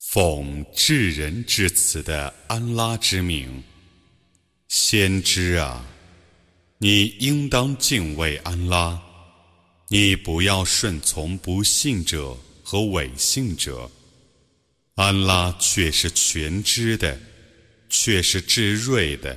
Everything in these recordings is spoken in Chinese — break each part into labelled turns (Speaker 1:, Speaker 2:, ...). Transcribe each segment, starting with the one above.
Speaker 1: 奉至仁至此的安拉之名，先知啊，你应当敬畏安拉，你不要顺从不信者和伪信者。安拉却是全知的，却是至睿的。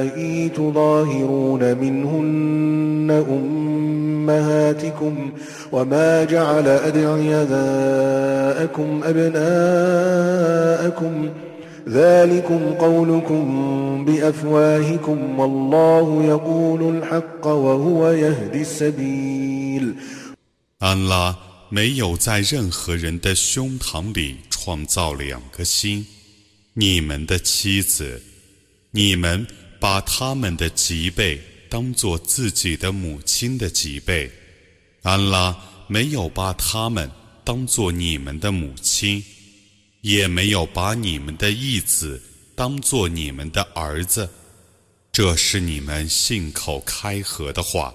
Speaker 2: اللائي تظاهرون منهن أمهاتكم وما جعل أدعياءكم أبناءكم ذلكم قولكم بأفواهكم والله يقول الحق وهو يهدي السبيل 安拉没有在任何人的胸
Speaker 1: 膛里创造两个心，你们的妻子，你们把他们的脊背当做自己的母亲的脊背，安拉没有把他们当做你们的母亲，也没有把你们的义子当做你们的儿子，这是你们信口开河的话。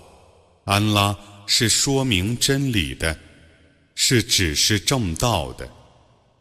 Speaker 1: 安拉是说明
Speaker 2: 真理的，是指示正道的。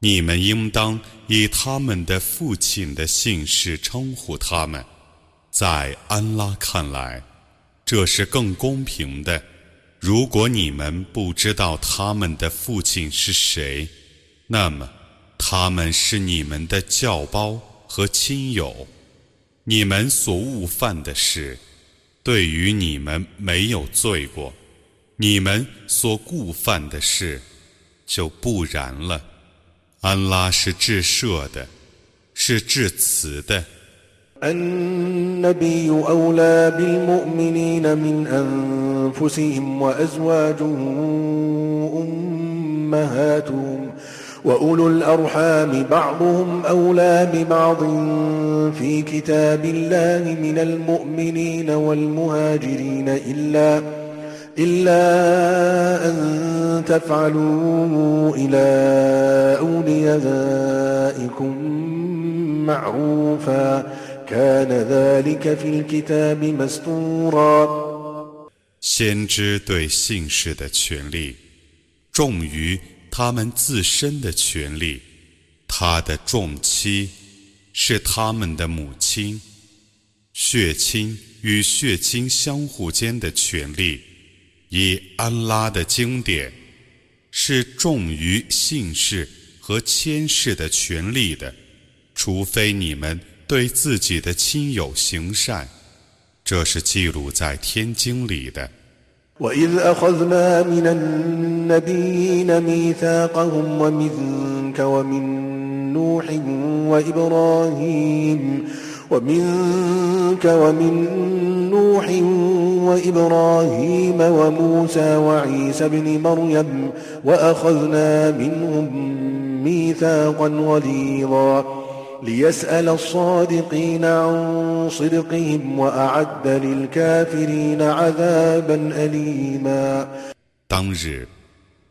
Speaker 2: 你们应当
Speaker 1: 以他们的父亲的姓氏称呼他们，在安拉看来，这是更公平的。如果你们不知道他们的父亲是谁，那么他们是你们的教胞和亲友。你们所误犯的事，对于你们没有罪过。你们所故犯的事就不然了，安拉是至赦的，是至慈的。先知对姓氏的权利重于他们自身的权利，他的重妻是他们的母亲，血亲与血亲相互间的权利。以安拉的经典是重于姓氏和谦氏的权利的，除非你们对自己的亲友行善，这是记录在天经里的。
Speaker 2: ومنك ومن نوح وإبراهيم وموسى وعيسى بن مريم وأخذنا منهم ميثاقا غليظا ليسأل الصادقين عن صدقهم وأعد للكافرين عذابا أليما
Speaker 1: 当日，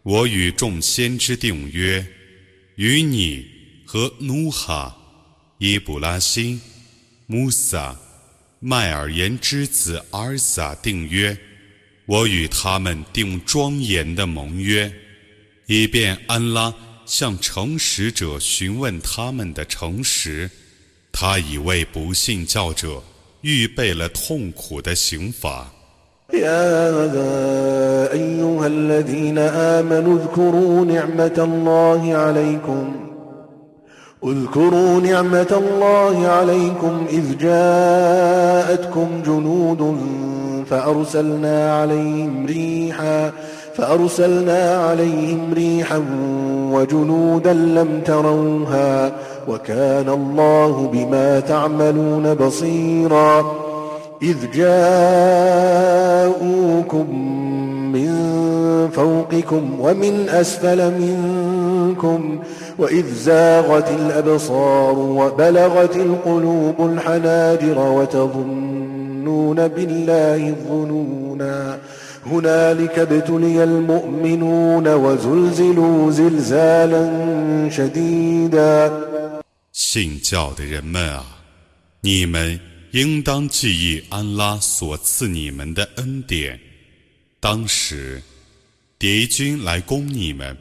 Speaker 1: 我与众先知定约，与你和努哈、伊布拉辛。穆萨，麦尔言之子阿尔萨订约，我与他们订庄严的盟约，以便安拉向诚实者询问他们的诚实，他已为不信教者预备了痛苦的刑罚。
Speaker 2: اذكروا نعمة الله عليكم إذ جاءتكم جنود فأرسلنا عليهم ريحا فأرسلنا عليهم ريحا وجنودا لم تروها وكان الله بما تعملون بصيرا إذ جاءوكم من فوقكم ومن أسفل منكم وإذ زاغت الأبصار وبلغت القلوب الحناجر وتظنون بالله الظنونا هنالك ابتلي المؤمنون وزلزلوا زلزالا شديدا 信教的人们啊，你们应当记忆安拉所赐你们的恩典。
Speaker 1: 当时，敌军来攻你们，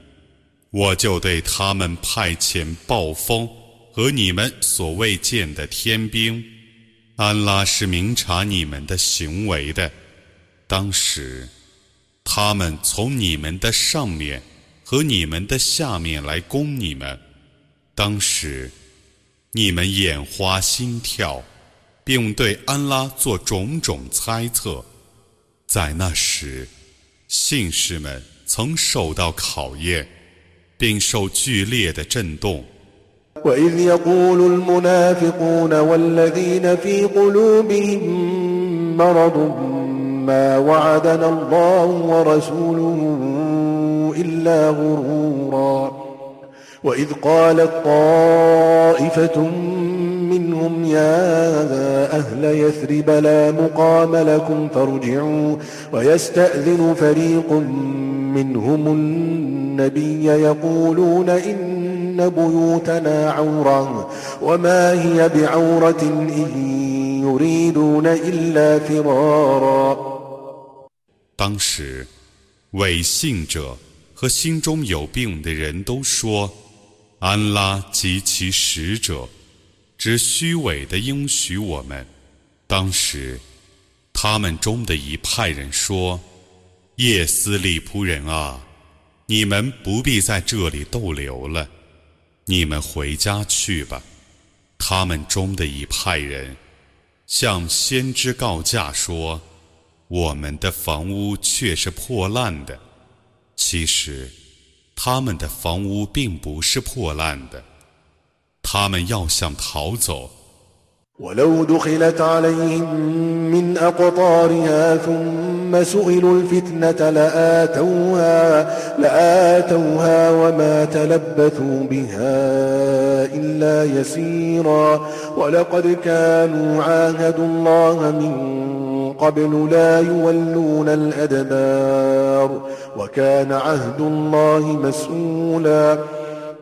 Speaker 1: 我就对他们派遣暴风和你们所未见的天兵。安拉是明察你们的行为的。当时，他们从你们的上面和你们的下面来攻你们。当时，你们眼花心跳，并对安拉做种种猜测。在那时。信士们曾受到考验，并受剧烈的震动。
Speaker 2: أهل يثرب لا مقام لكم فارجعوا ويستأذن فريق منهم النبي يقولون إن بيوتنا عورا وما هي بعورة إن يريدون إلا
Speaker 1: فرارا 当时，伪信者和心中有病的人都说：“安拉及其使者只虚伪的应许我们。当时，他们中的一派人说：“叶斯利夫人啊，你们不必在这里逗留了，你们回家去吧。”他们中的一派人向先知告假说：“我们的房屋却是破烂的。”其实，他们的房屋并不是破烂的。
Speaker 2: 他们要想逃走。ولو دخلت عليهم من أقطارها ثم سئلوا الفتنة لآتوها, لآتوها وما تلبثوا بها إلا يسيرا ولقد كانوا عاهدوا الله من قبل لا يولون الأدبار وكان عهد الله مسؤولا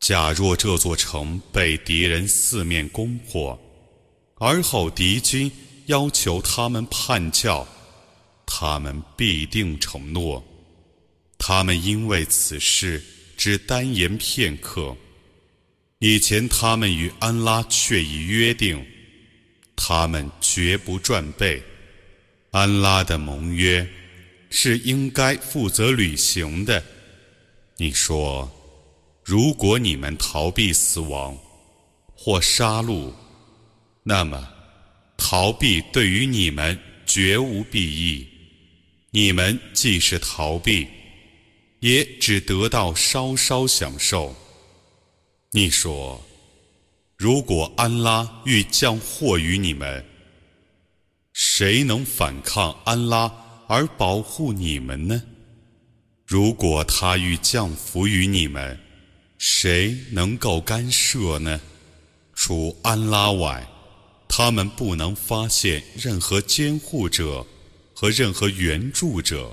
Speaker 1: 假若这座城被敌人四面攻破，而后敌军要求他们叛教，他们必定承诺。他们因为此事只单言片刻，以前他们与安拉却已约定，他们绝不转背安拉的盟约。是应该负责履行的。你说，如果你们逃避死亡或杀戮，那么逃避对于你们绝无裨益。你们既是逃避，也只得到稍稍享受。你说，如果安拉欲降祸于你们，谁能反抗安拉？而保护你们呢？如果他欲降服于你们，谁能够干涉呢？除安拉外，他们不能发现任何监护者和任何援助者。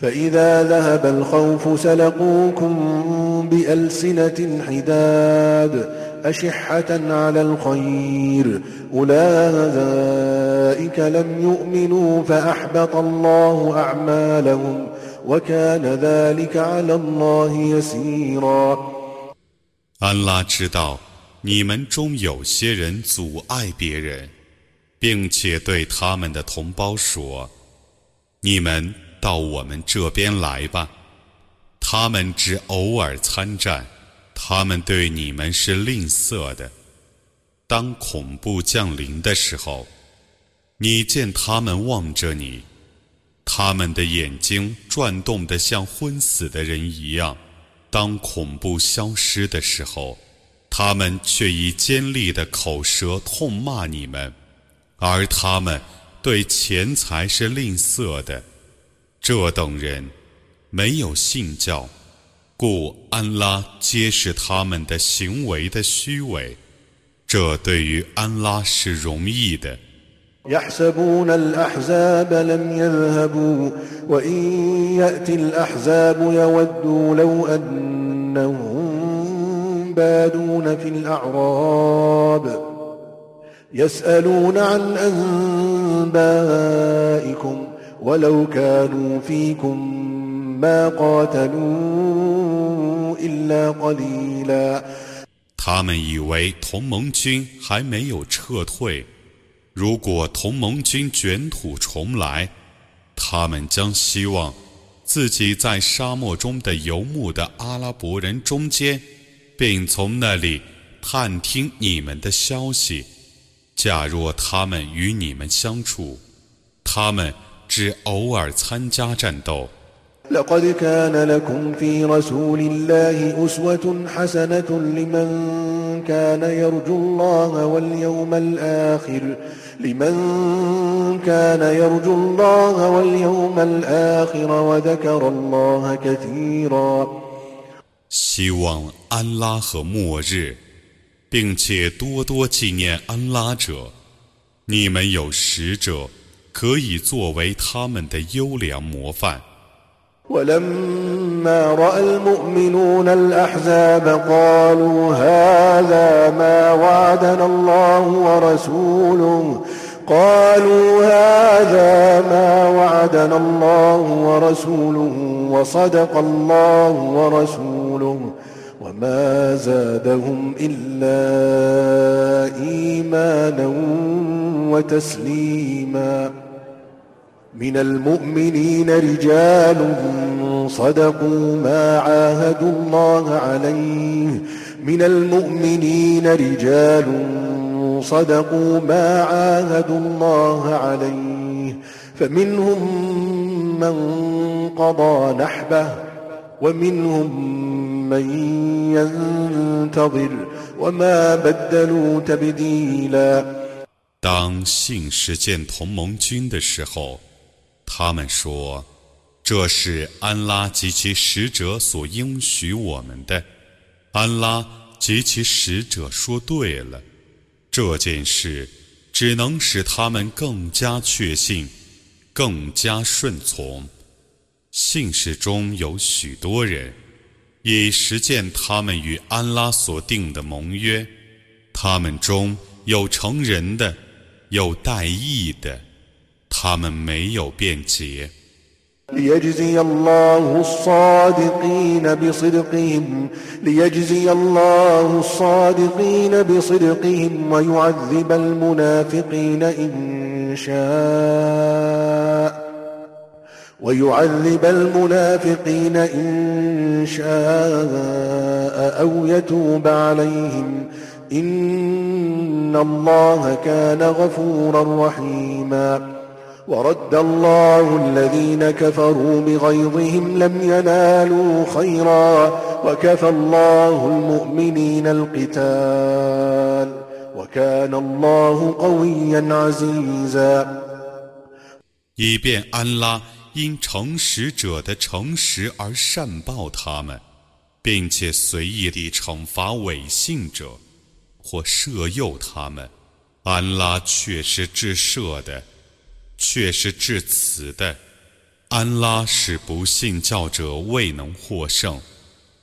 Speaker 2: فإذا ذهب الخوف سلقوكم بألسنة حداد أشحة على الخير أولئك لم يؤمنوا فأحبط الله أعمالهم وكان ذلك على الله يسيرا 安拉知道，你们中有些人阻碍别人，
Speaker 1: 并且对他们的同胞说：“你们到我们这边来吧。他们只偶尔参战，他们对你们是吝啬的。当恐怖降临的时候，你见他们望着你，他们的眼睛转动得像昏死的人一样。当恐怖消失的时候，他们却以尖利的口舌痛骂你们，而他们对钱财是吝啬的。这等人没有信教，故安拉揭示他们的行为的虚伪，这对于安拉是容易的。
Speaker 2: 他们以为同盟军还没有撤退。如果同
Speaker 1: 盟军卷土重来，他们将希望自己在沙漠中的游牧的阿拉伯人中间，并从那里探听你们的消息。假若他们与你们相处，
Speaker 2: 他们。只偶尔参加战斗。希望安拉和末日，并且多多纪念安拉者，你们有使者。可以作为他们的优良模范。ولما رأى المؤمنون الأحزاب قالوا هذا ما وعدنا الله ورسوله قالوا هذا ما وعدنا الله ورسوله وصدق الله ورسوله وما زادهم إلا إيمانا وتسليما من المؤمنين رجال صدقوا ما عاهدوا الله عليه من المؤمنين رجال صدقوا ما عاهدوا الله عليه فمنهم من قضى نحبه ومنهم من ينتظر وما بدلوا تبديلا 当信使见
Speaker 1: 同盟军的时候，他们说：“这是安拉及其使者所应许我们的。”安拉及其使者说对了。这件事只能使他们更加确信，更加顺从。信士中有许多人已实践他们与安拉所定的盟约，他们中有成人的，有带义的。他们没有辩解。
Speaker 2: ليجزي الله الصادقين بصدقهم ليجزي الله الصادقين بصدقهم ويعذب المنافقين إن شاء ويعذب المنافقين إن شاء أو يتوب عليهم إن الله كان غفورا رحيما 以便安拉因诚实者的诚实
Speaker 1: 而善报他们，并且随意地惩罚伪信者或摄诱他们，安拉却是至赦的。却是至此的，安拉使不信教者未能获胜，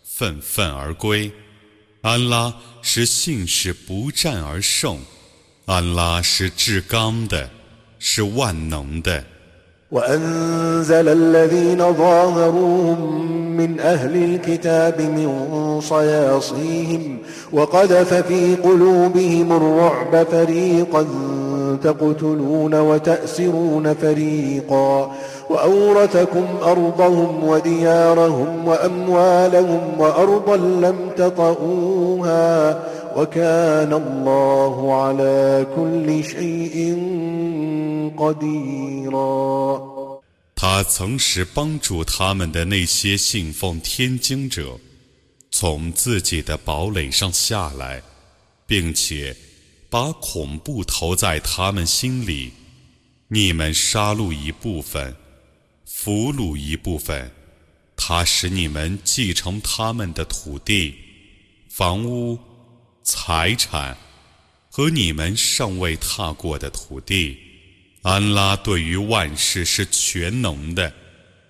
Speaker 1: 愤愤而归；安拉使信使不战而胜，安拉是至刚的，是万能的。
Speaker 2: تقتلون وتأسرون فريقا وأورثكم أرضهم وديارهم وأموالهم وأرضا لم تطئوها وكان الله على كل شيء قديرا 他曾使帮助他们的那些信奉天经者，
Speaker 1: 从自己的堡垒上下来，并且。把恐怖投在他们心里，你们杀戮一部分，俘虏一部分，他使你们继承他们的土地、房屋、财产和你们尚未踏过的土地。安拉对于万事是全能的。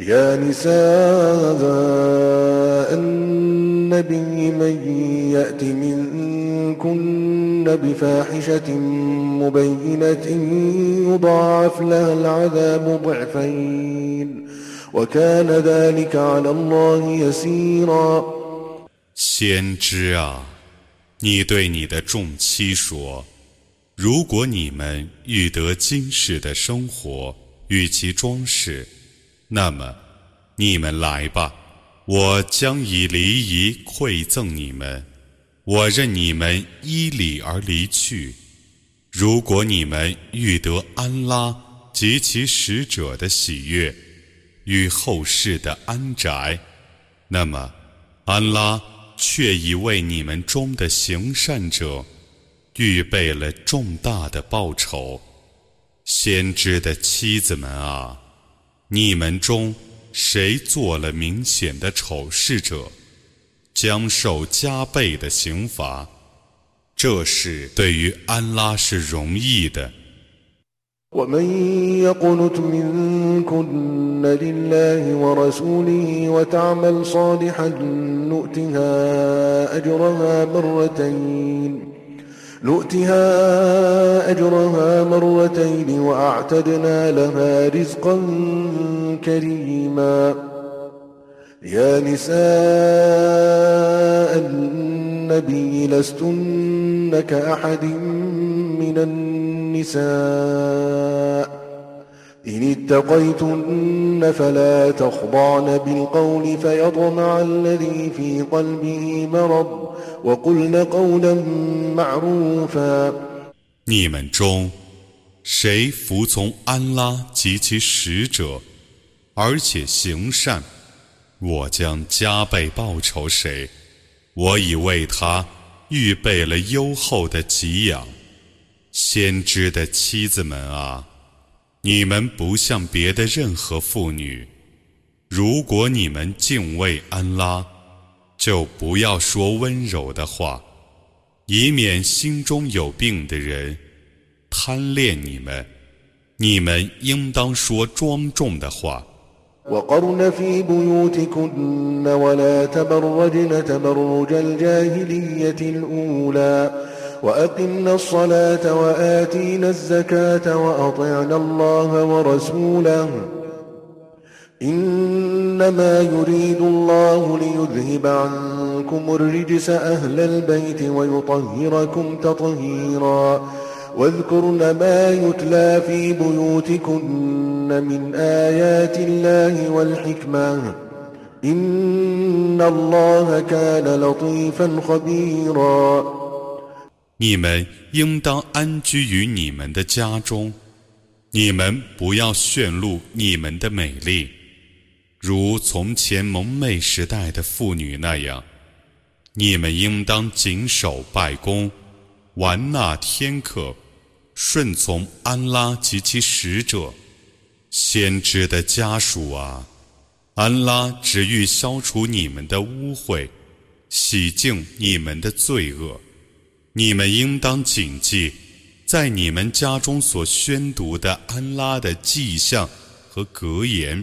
Speaker 2: يا نساء النبي من يأت منكن بفاحشة مبينة يضاعف لها العذاب ضعفين وكان ذلك على الله يسيرا 先
Speaker 1: 知啊，你对你的众妻说：“如果你们欲得今世的生活与其装饰，那么，你们来吧，我将以礼仪馈赠你们，我任你们依礼而离去。如果你们欲得安拉及其使者的喜悦，与后世的安宅，那么，安拉却已为你们中的行善者预备了重大的报酬，先知的妻子们啊。你们中谁做了明显的丑事者，将受加倍的刑罚。这是对于安拉是容易的。
Speaker 2: نؤتها أجرها مرتين وأعتدنا لها رزقا كريما يا نساء النبي لستن كأحد من النساء إن اتقيتن فلا تخضعن بالقول فيطمع الذي في قلبه مرض 你们中谁服从安拉及其使者，而且行善，我将加
Speaker 1: 倍报酬谁。我已为他预备了优厚的给养。先知的妻子们啊，你们不像别的任何妇女，如果你们敬畏安拉。就不要说温柔的话，以免心中有病的人贪恋你们。你们应当说庄重的话。
Speaker 2: إنما يريد الله ليذهب عنكم الرجس أهل البيت ويطهركم تطهيرا واذكرن ما يتلى في بيوتكن من آيات الله والحكمة إن الله كان لطيفا خبيرا 你们应当安居于你们的家中，你们不要炫露你们的美丽。
Speaker 1: 如从前蒙昧时代的妇女那样，你们应当谨守拜功，玩纳天课，顺从安拉及其使者，先知的家属啊！安拉只欲消除你们的污秽，洗净你们的罪恶。你们应当谨记，在你们家中所宣读的安拉的迹象和格言。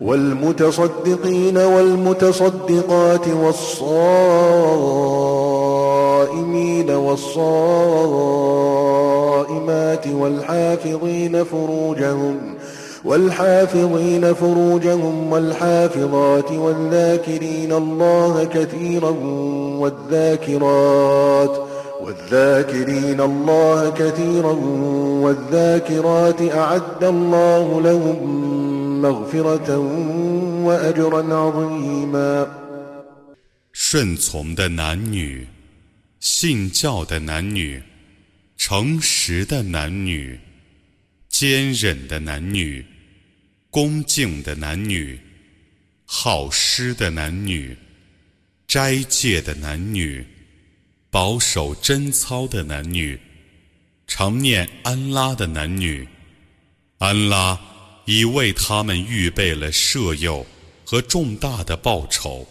Speaker 2: والمتصدقين والمتصدقات والصائمين والصائمات والحافظين فروجهم والحافظين فروجهم والحافظات والذاكرين الله كثيرا والذاكرات والذاكرين الله كثيرا والذاكرات أعد الله لهم 顺从的男女，信教的男女，诚实的男女，坚忍
Speaker 1: 的男女，恭敬的男女，好施的男女，斋戒的男女，保守贞操的男女，常念安拉的男女，
Speaker 2: 安拉。已为他们预备了舍友和重大的报酬。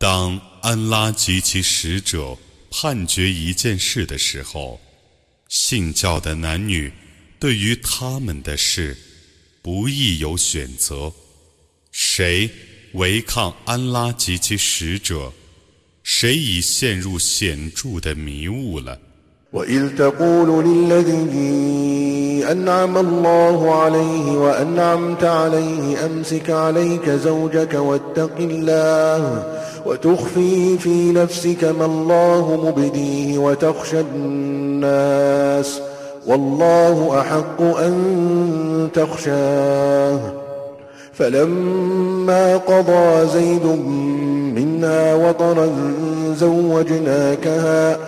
Speaker 1: 当安拉及其使者。判决一件事的时候，信教的男女对于他们的事，不易有选择。谁违抗安拉及其使者，谁已陷入显著的迷雾了。
Speaker 2: وتخفي في نفسك ما الله مبديه وتخشى الناس والله أحق أن تخشاه فلما قضى زيد منا وطرا زوجناكها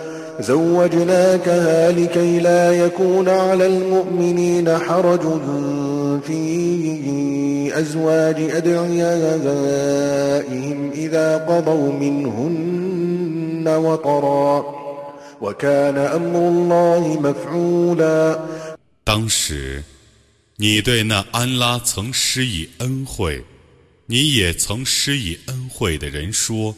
Speaker 2: 当时，你对那安拉曾施以恩惠，你也曾施以恩惠的人说：“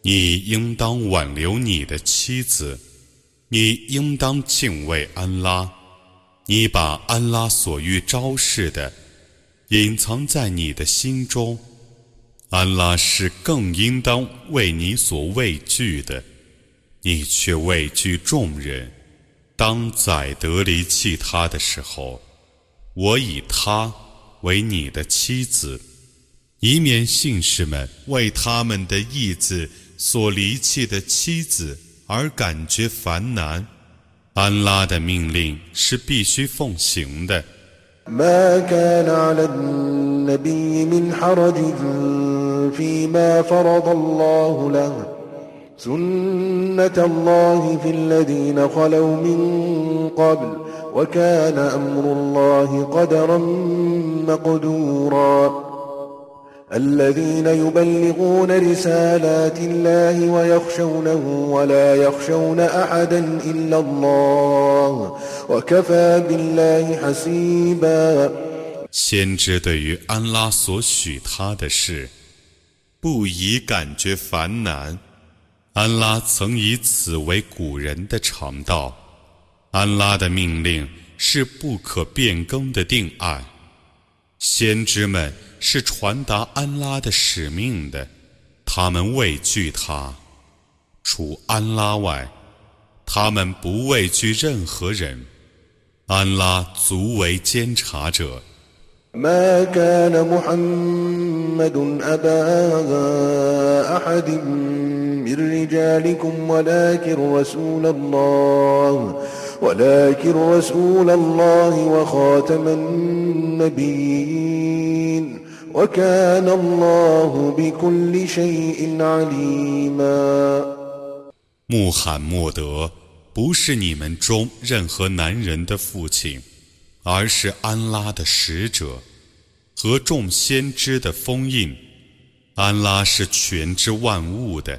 Speaker 2: 你应当挽留你的妻子。”
Speaker 1: 你应当敬畏安拉，你把安拉所欲昭示的隐藏在你的心中。安拉是更应当为你所畏惧的，你却畏惧众人。当宰德离弃他的时候，我以他为你的妻子，以免信士们为他们的义子所离弃的妻子。而感觉烦难。安拉的命令是必须奉行的。
Speaker 2: ما كان على النبي من حرج فيما فرض الله له سنة الله في الذين خلوا من قبل وكان أمر الله قدرا مقدورا 先知对于安拉所
Speaker 1: 许他的事，不以感觉烦难。安拉曾以此为古人的常道。安拉的命令是不可变更的定案。先知们。是传达安拉的使命的，他们畏惧他；除安拉外，他们不畏惧任何人。安拉足为监察者。穆罕默德不是你们中任何男人的父亲，而是安拉的使者和众先知的封印。安拉是全知万物的。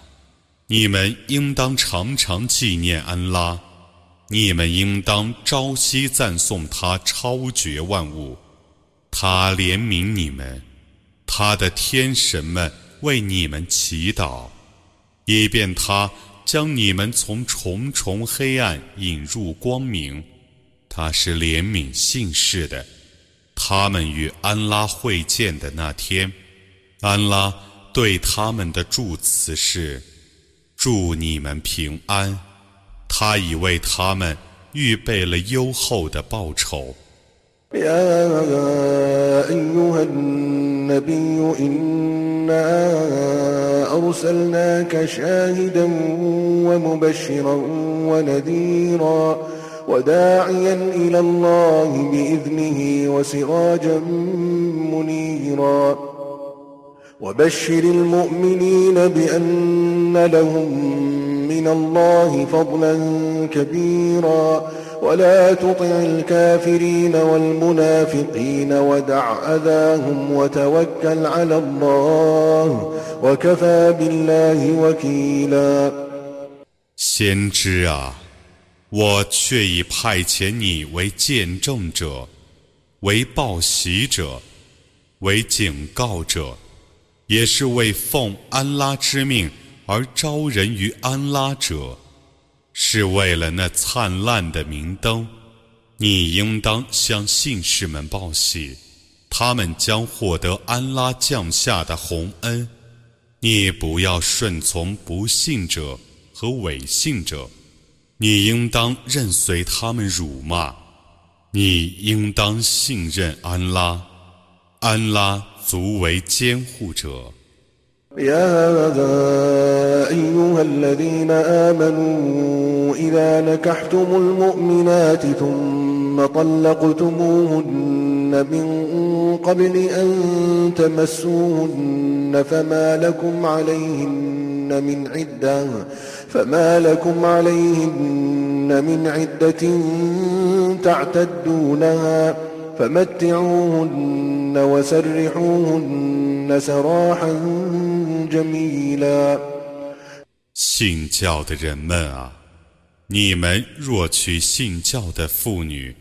Speaker 1: 你们应当常常纪念安拉，你们应当朝夕赞颂他超绝万物，他怜悯你们，他的天神们为你们祈祷，以便他将你们从重重黑暗引入光明。他是怜悯信士的，他们与安拉会见的那天，安拉对他们的祝词是。祝你们平安，他已为他们预备了优厚的报酬。
Speaker 2: وبشر المؤمنين بأن لهم من الله فضلا كبيرا ولا تطع الكافرين والمنافقين ودع أذاهم وتوكل على الله وكفى بالله وكيلا 我却已派遣你为见证
Speaker 1: 者，为报喜者，为警告者。也是为奉安拉之命而招人于安拉者，是为了那灿烂的明灯。你应当向信士们报喜，他们将获得安拉降下的洪恩。你不要顺从不信者和伪信者，你应当任随他们辱骂。你应当信任安拉，安拉。足为监护者。
Speaker 2: يا أيها الذين آمنوا إذا نكحتم المؤمنات ثم طلقتموهن من قبل أن تمسوهن فما لكم عليهن من عدة فما لكم عليهن من عدة تعتدونها
Speaker 1: 信教的人们啊，你们若娶信教的妇女，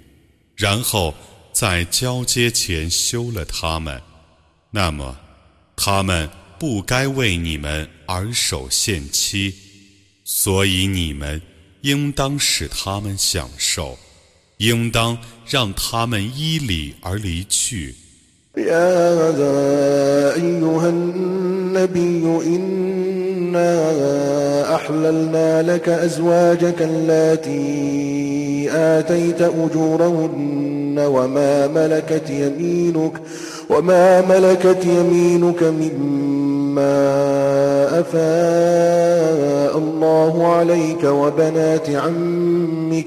Speaker 1: 然后在交接前休了她们，那么她们不该为你们而守限期，所以你们应当使她们享受，应当。
Speaker 2: 让他们依礼而离去。يا أيها النبي إنا أحللنا لك أزواجك التي آتيت أجورهن وما ملكت يمينك وما ملكت يمينك مما أفاء الله عليك وبنات عمك ۖ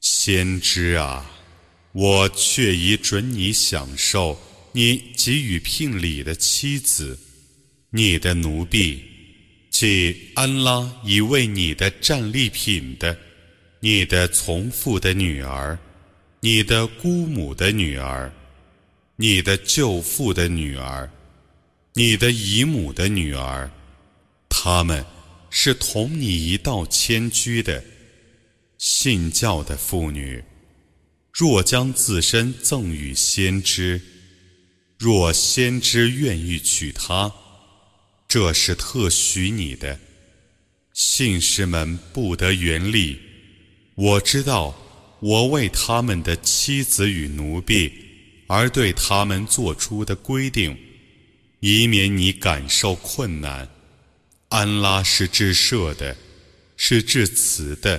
Speaker 1: 先知啊，我却已准你享受你给予聘礼的妻子，你的奴婢，即安拉已为你的战利品的。你的从父的女儿，你的姑母的女儿，你的舅父的女儿，你的姨母的女儿，他们是同你一道迁居的，信教的妇女。若将自身赠与先知，若先知愿意娶她，这是特许你的。信士们不得原力。我知道，我为他们的妻子与奴婢而对他们做出的规定，以免你感受困难。安拉是至赦的，是至慈的。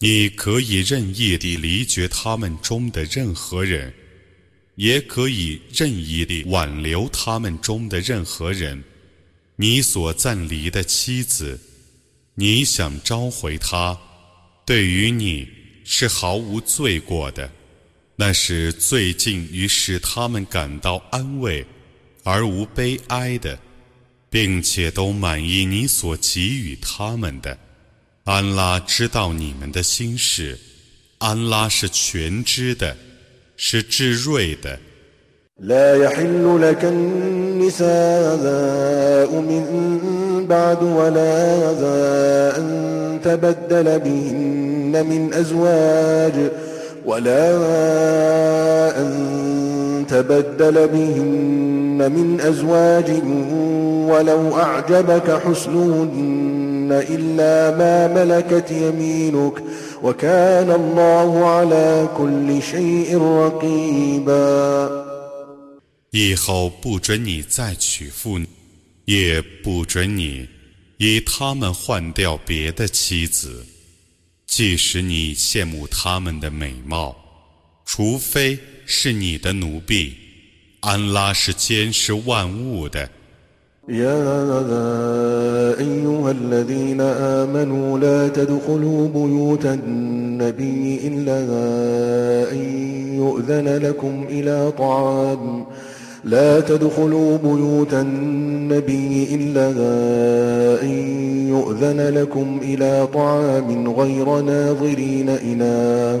Speaker 1: 你可以任意地离绝他们中的任何人，也可以任意地挽留他们中的任何人。你所暂离的妻子，你想召回她，对于你是毫无罪过的，那是最近于使他们感到安慰而无悲哀的，并且都满意你所给予他们的。安拉知道你们的心事，安拉是全知的，是至睿的。以后不准你再娶妇也不准你以他们换掉别的妻子，即使你羡慕他们的美貌，除非是你的奴婢。安拉是
Speaker 2: 监视万物的。يا أيها الذين آمنوا لا تدخلوا بيوت النبي إلا أن يؤذن لكم إلى طعام لا تدخلوا بيوت النبي إلا أن يؤذن لكم إلى طعام غير ناظرين إناه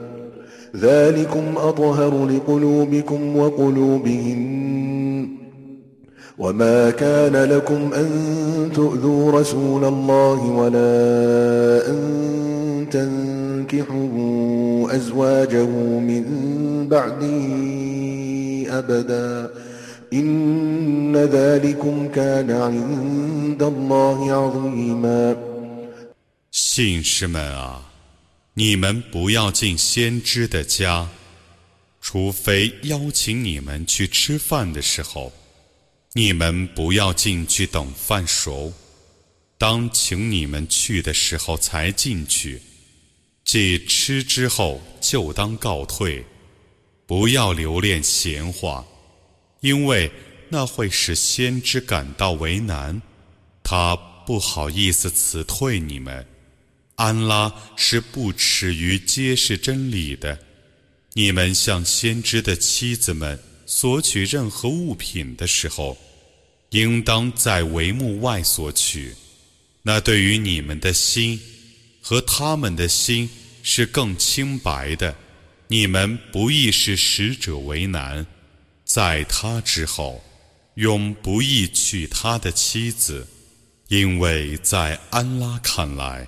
Speaker 2: ذلكم أطهر لقلوبكم وقلوبهم وما كان لكم أن تؤذوا رسول الله ولا أن تنكحوا أزواجه من بعده أبدا إن ذلكم كان عند الله عظيما 信
Speaker 1: 士们啊！你们不要进先知的家，除非邀请你们去吃饭的时候。你们不要进去等饭熟，当请你们去的时候才进去。即吃之后就当告退，不要留恋闲话，因为那会使先知感到为难，他不好意思辞退你们。安拉是不耻于揭示真理的。你们向先知的妻子们索取任何物品的时候，应当在帷幕外索取，那对于你们的心和他们的心是更清白的。你们不易使使者为难，在他之后，永不易娶他的妻子，因为在安拉看来。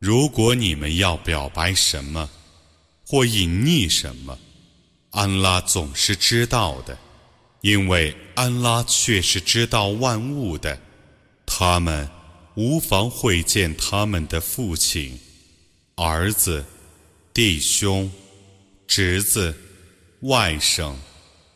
Speaker 2: 如果你们要
Speaker 1: 表白什么，或隐匿什么，安拉总是知道的，因为安拉却是知道万物的。他们无妨会见他们的父亲、儿子、弟兄、侄子、外甥。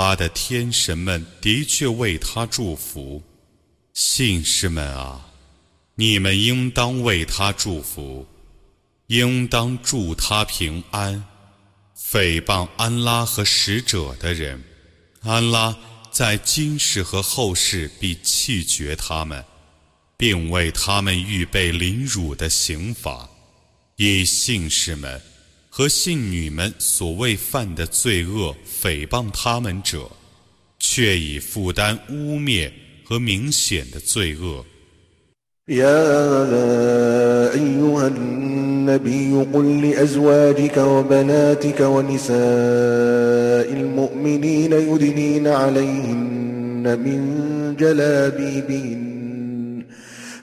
Speaker 1: 他的天神们的确为他祝福，信士们啊，你们应当为他祝福，应当祝他平安。诽谤安拉和使者的人，安拉在今世和后世必弃绝他们，并为他们预备凌辱的刑罚，以信士们。和信女们所谓犯的罪恶，诽谤他们者，却已负担污蔑和明显的罪恶。
Speaker 2: يا أيها النبي قل لأزواجك وبناتك ونساء المؤمنين يدنين عليهن من جلابين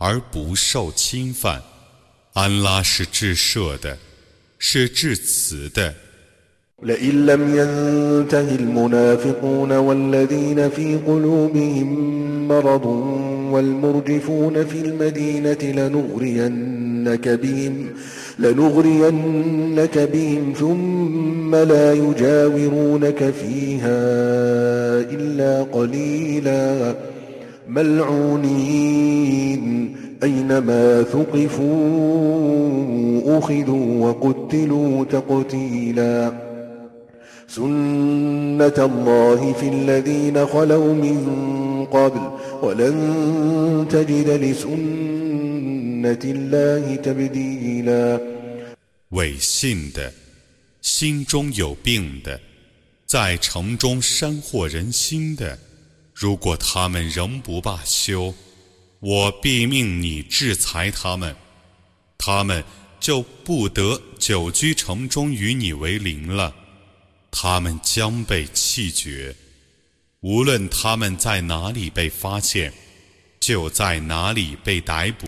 Speaker 1: 而不受侵犯。安拉是至赦的，是至慈的。لئن
Speaker 2: لم ينته المنافقون والذين في قلوبهم مرض والمرجفون في المدينة لنغرينك بهم لنغرينك بهم ثم لا يجاورونك فيها إلا قليلاً ملعونين أينما ثقفوا أخذوا وقتلوا تقتيلا سنة الله في الذين خلوا من قبل ولن تجد لسنة الله تبديلا 伪信
Speaker 1: 的，心中有病的，在城中煽惑人心的。如果他们仍不罢休，我必命你制裁他们，他们就不得久居城中与你为邻了。他们将被弃绝，无论他们在哪里被发现，就在哪里被逮捕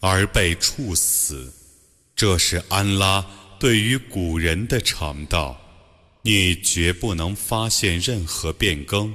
Speaker 1: 而被处死。这是安拉对于古人的常道，你绝不能发现任何
Speaker 2: 变更。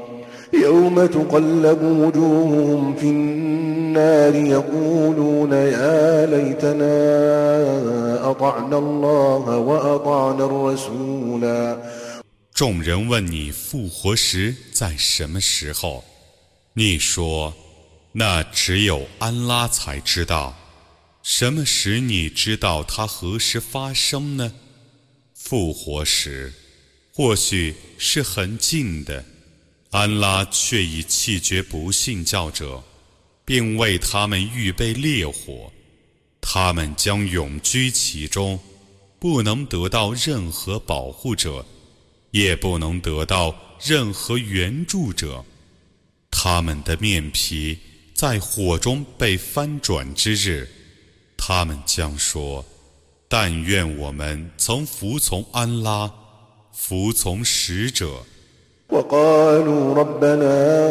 Speaker 2: 众
Speaker 1: 人问你复活时在什么时候？你说那只有安拉才知道。什么使你知道它何时发生呢？复活时，或许是很近的。安拉却已弃绝不信教者，并为他们预备烈火，他们将永居其中，不能得到任何保护者，也不能得到任何援助者。他们的面皮在火中被翻转之日，他们将说：“但愿我们曾服从安拉，服从使者。”
Speaker 2: وقالوا ربنا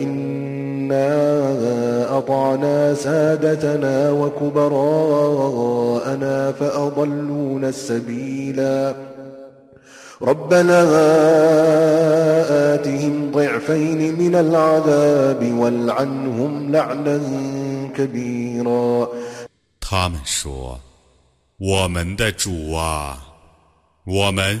Speaker 2: إنا أطعنا سادتنا وكبراءنا فأضلونا السبيلا ربنا آتهم ضعفين من العذاب والعنهم لعنا كبيرا
Speaker 1: 他们说：“我们的主啊，我们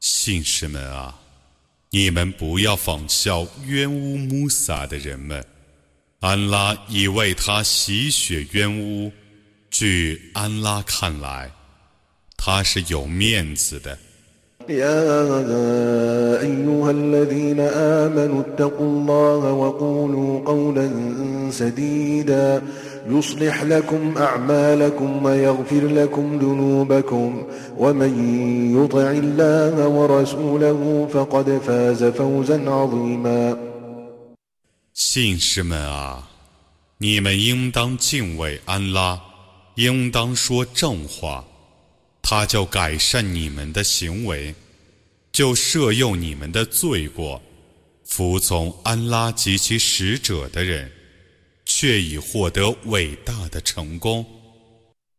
Speaker 1: 信士们啊，你们不要仿效冤污穆萨的人们。安拉已为他洗雪冤污。据安拉看来，他是有面子的。
Speaker 2: يا أيها الذين آمنوا اتقوا الله وقولوا قولا سديدا يصلح لكم أعمالكم ويغفر لكم ذنوبكم ومن يطع الله ورسوله فقد فاز
Speaker 1: فوزا عظيما 信士们啊，你们应当敬畏安拉，应当说正话。他就改善你们的行为，就赦诱你们的罪过。服从安拉及其使者的人，却已获得伟大的成功。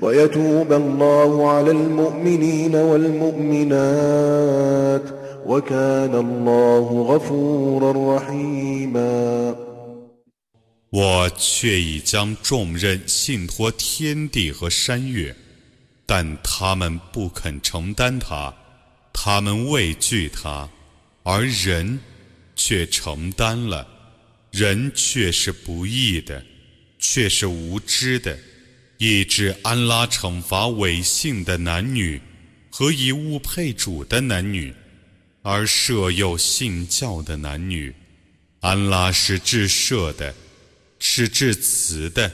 Speaker 2: 我
Speaker 1: 却已将重任信托天地和山岳，但他们不肯承担它，他们畏惧它，而人却承担了。人却是不义的，却是无知的。抑制安拉惩罚违信的男女，和以物配主的男女，而赦诱信教的男女。安拉是至赦的，是至慈的。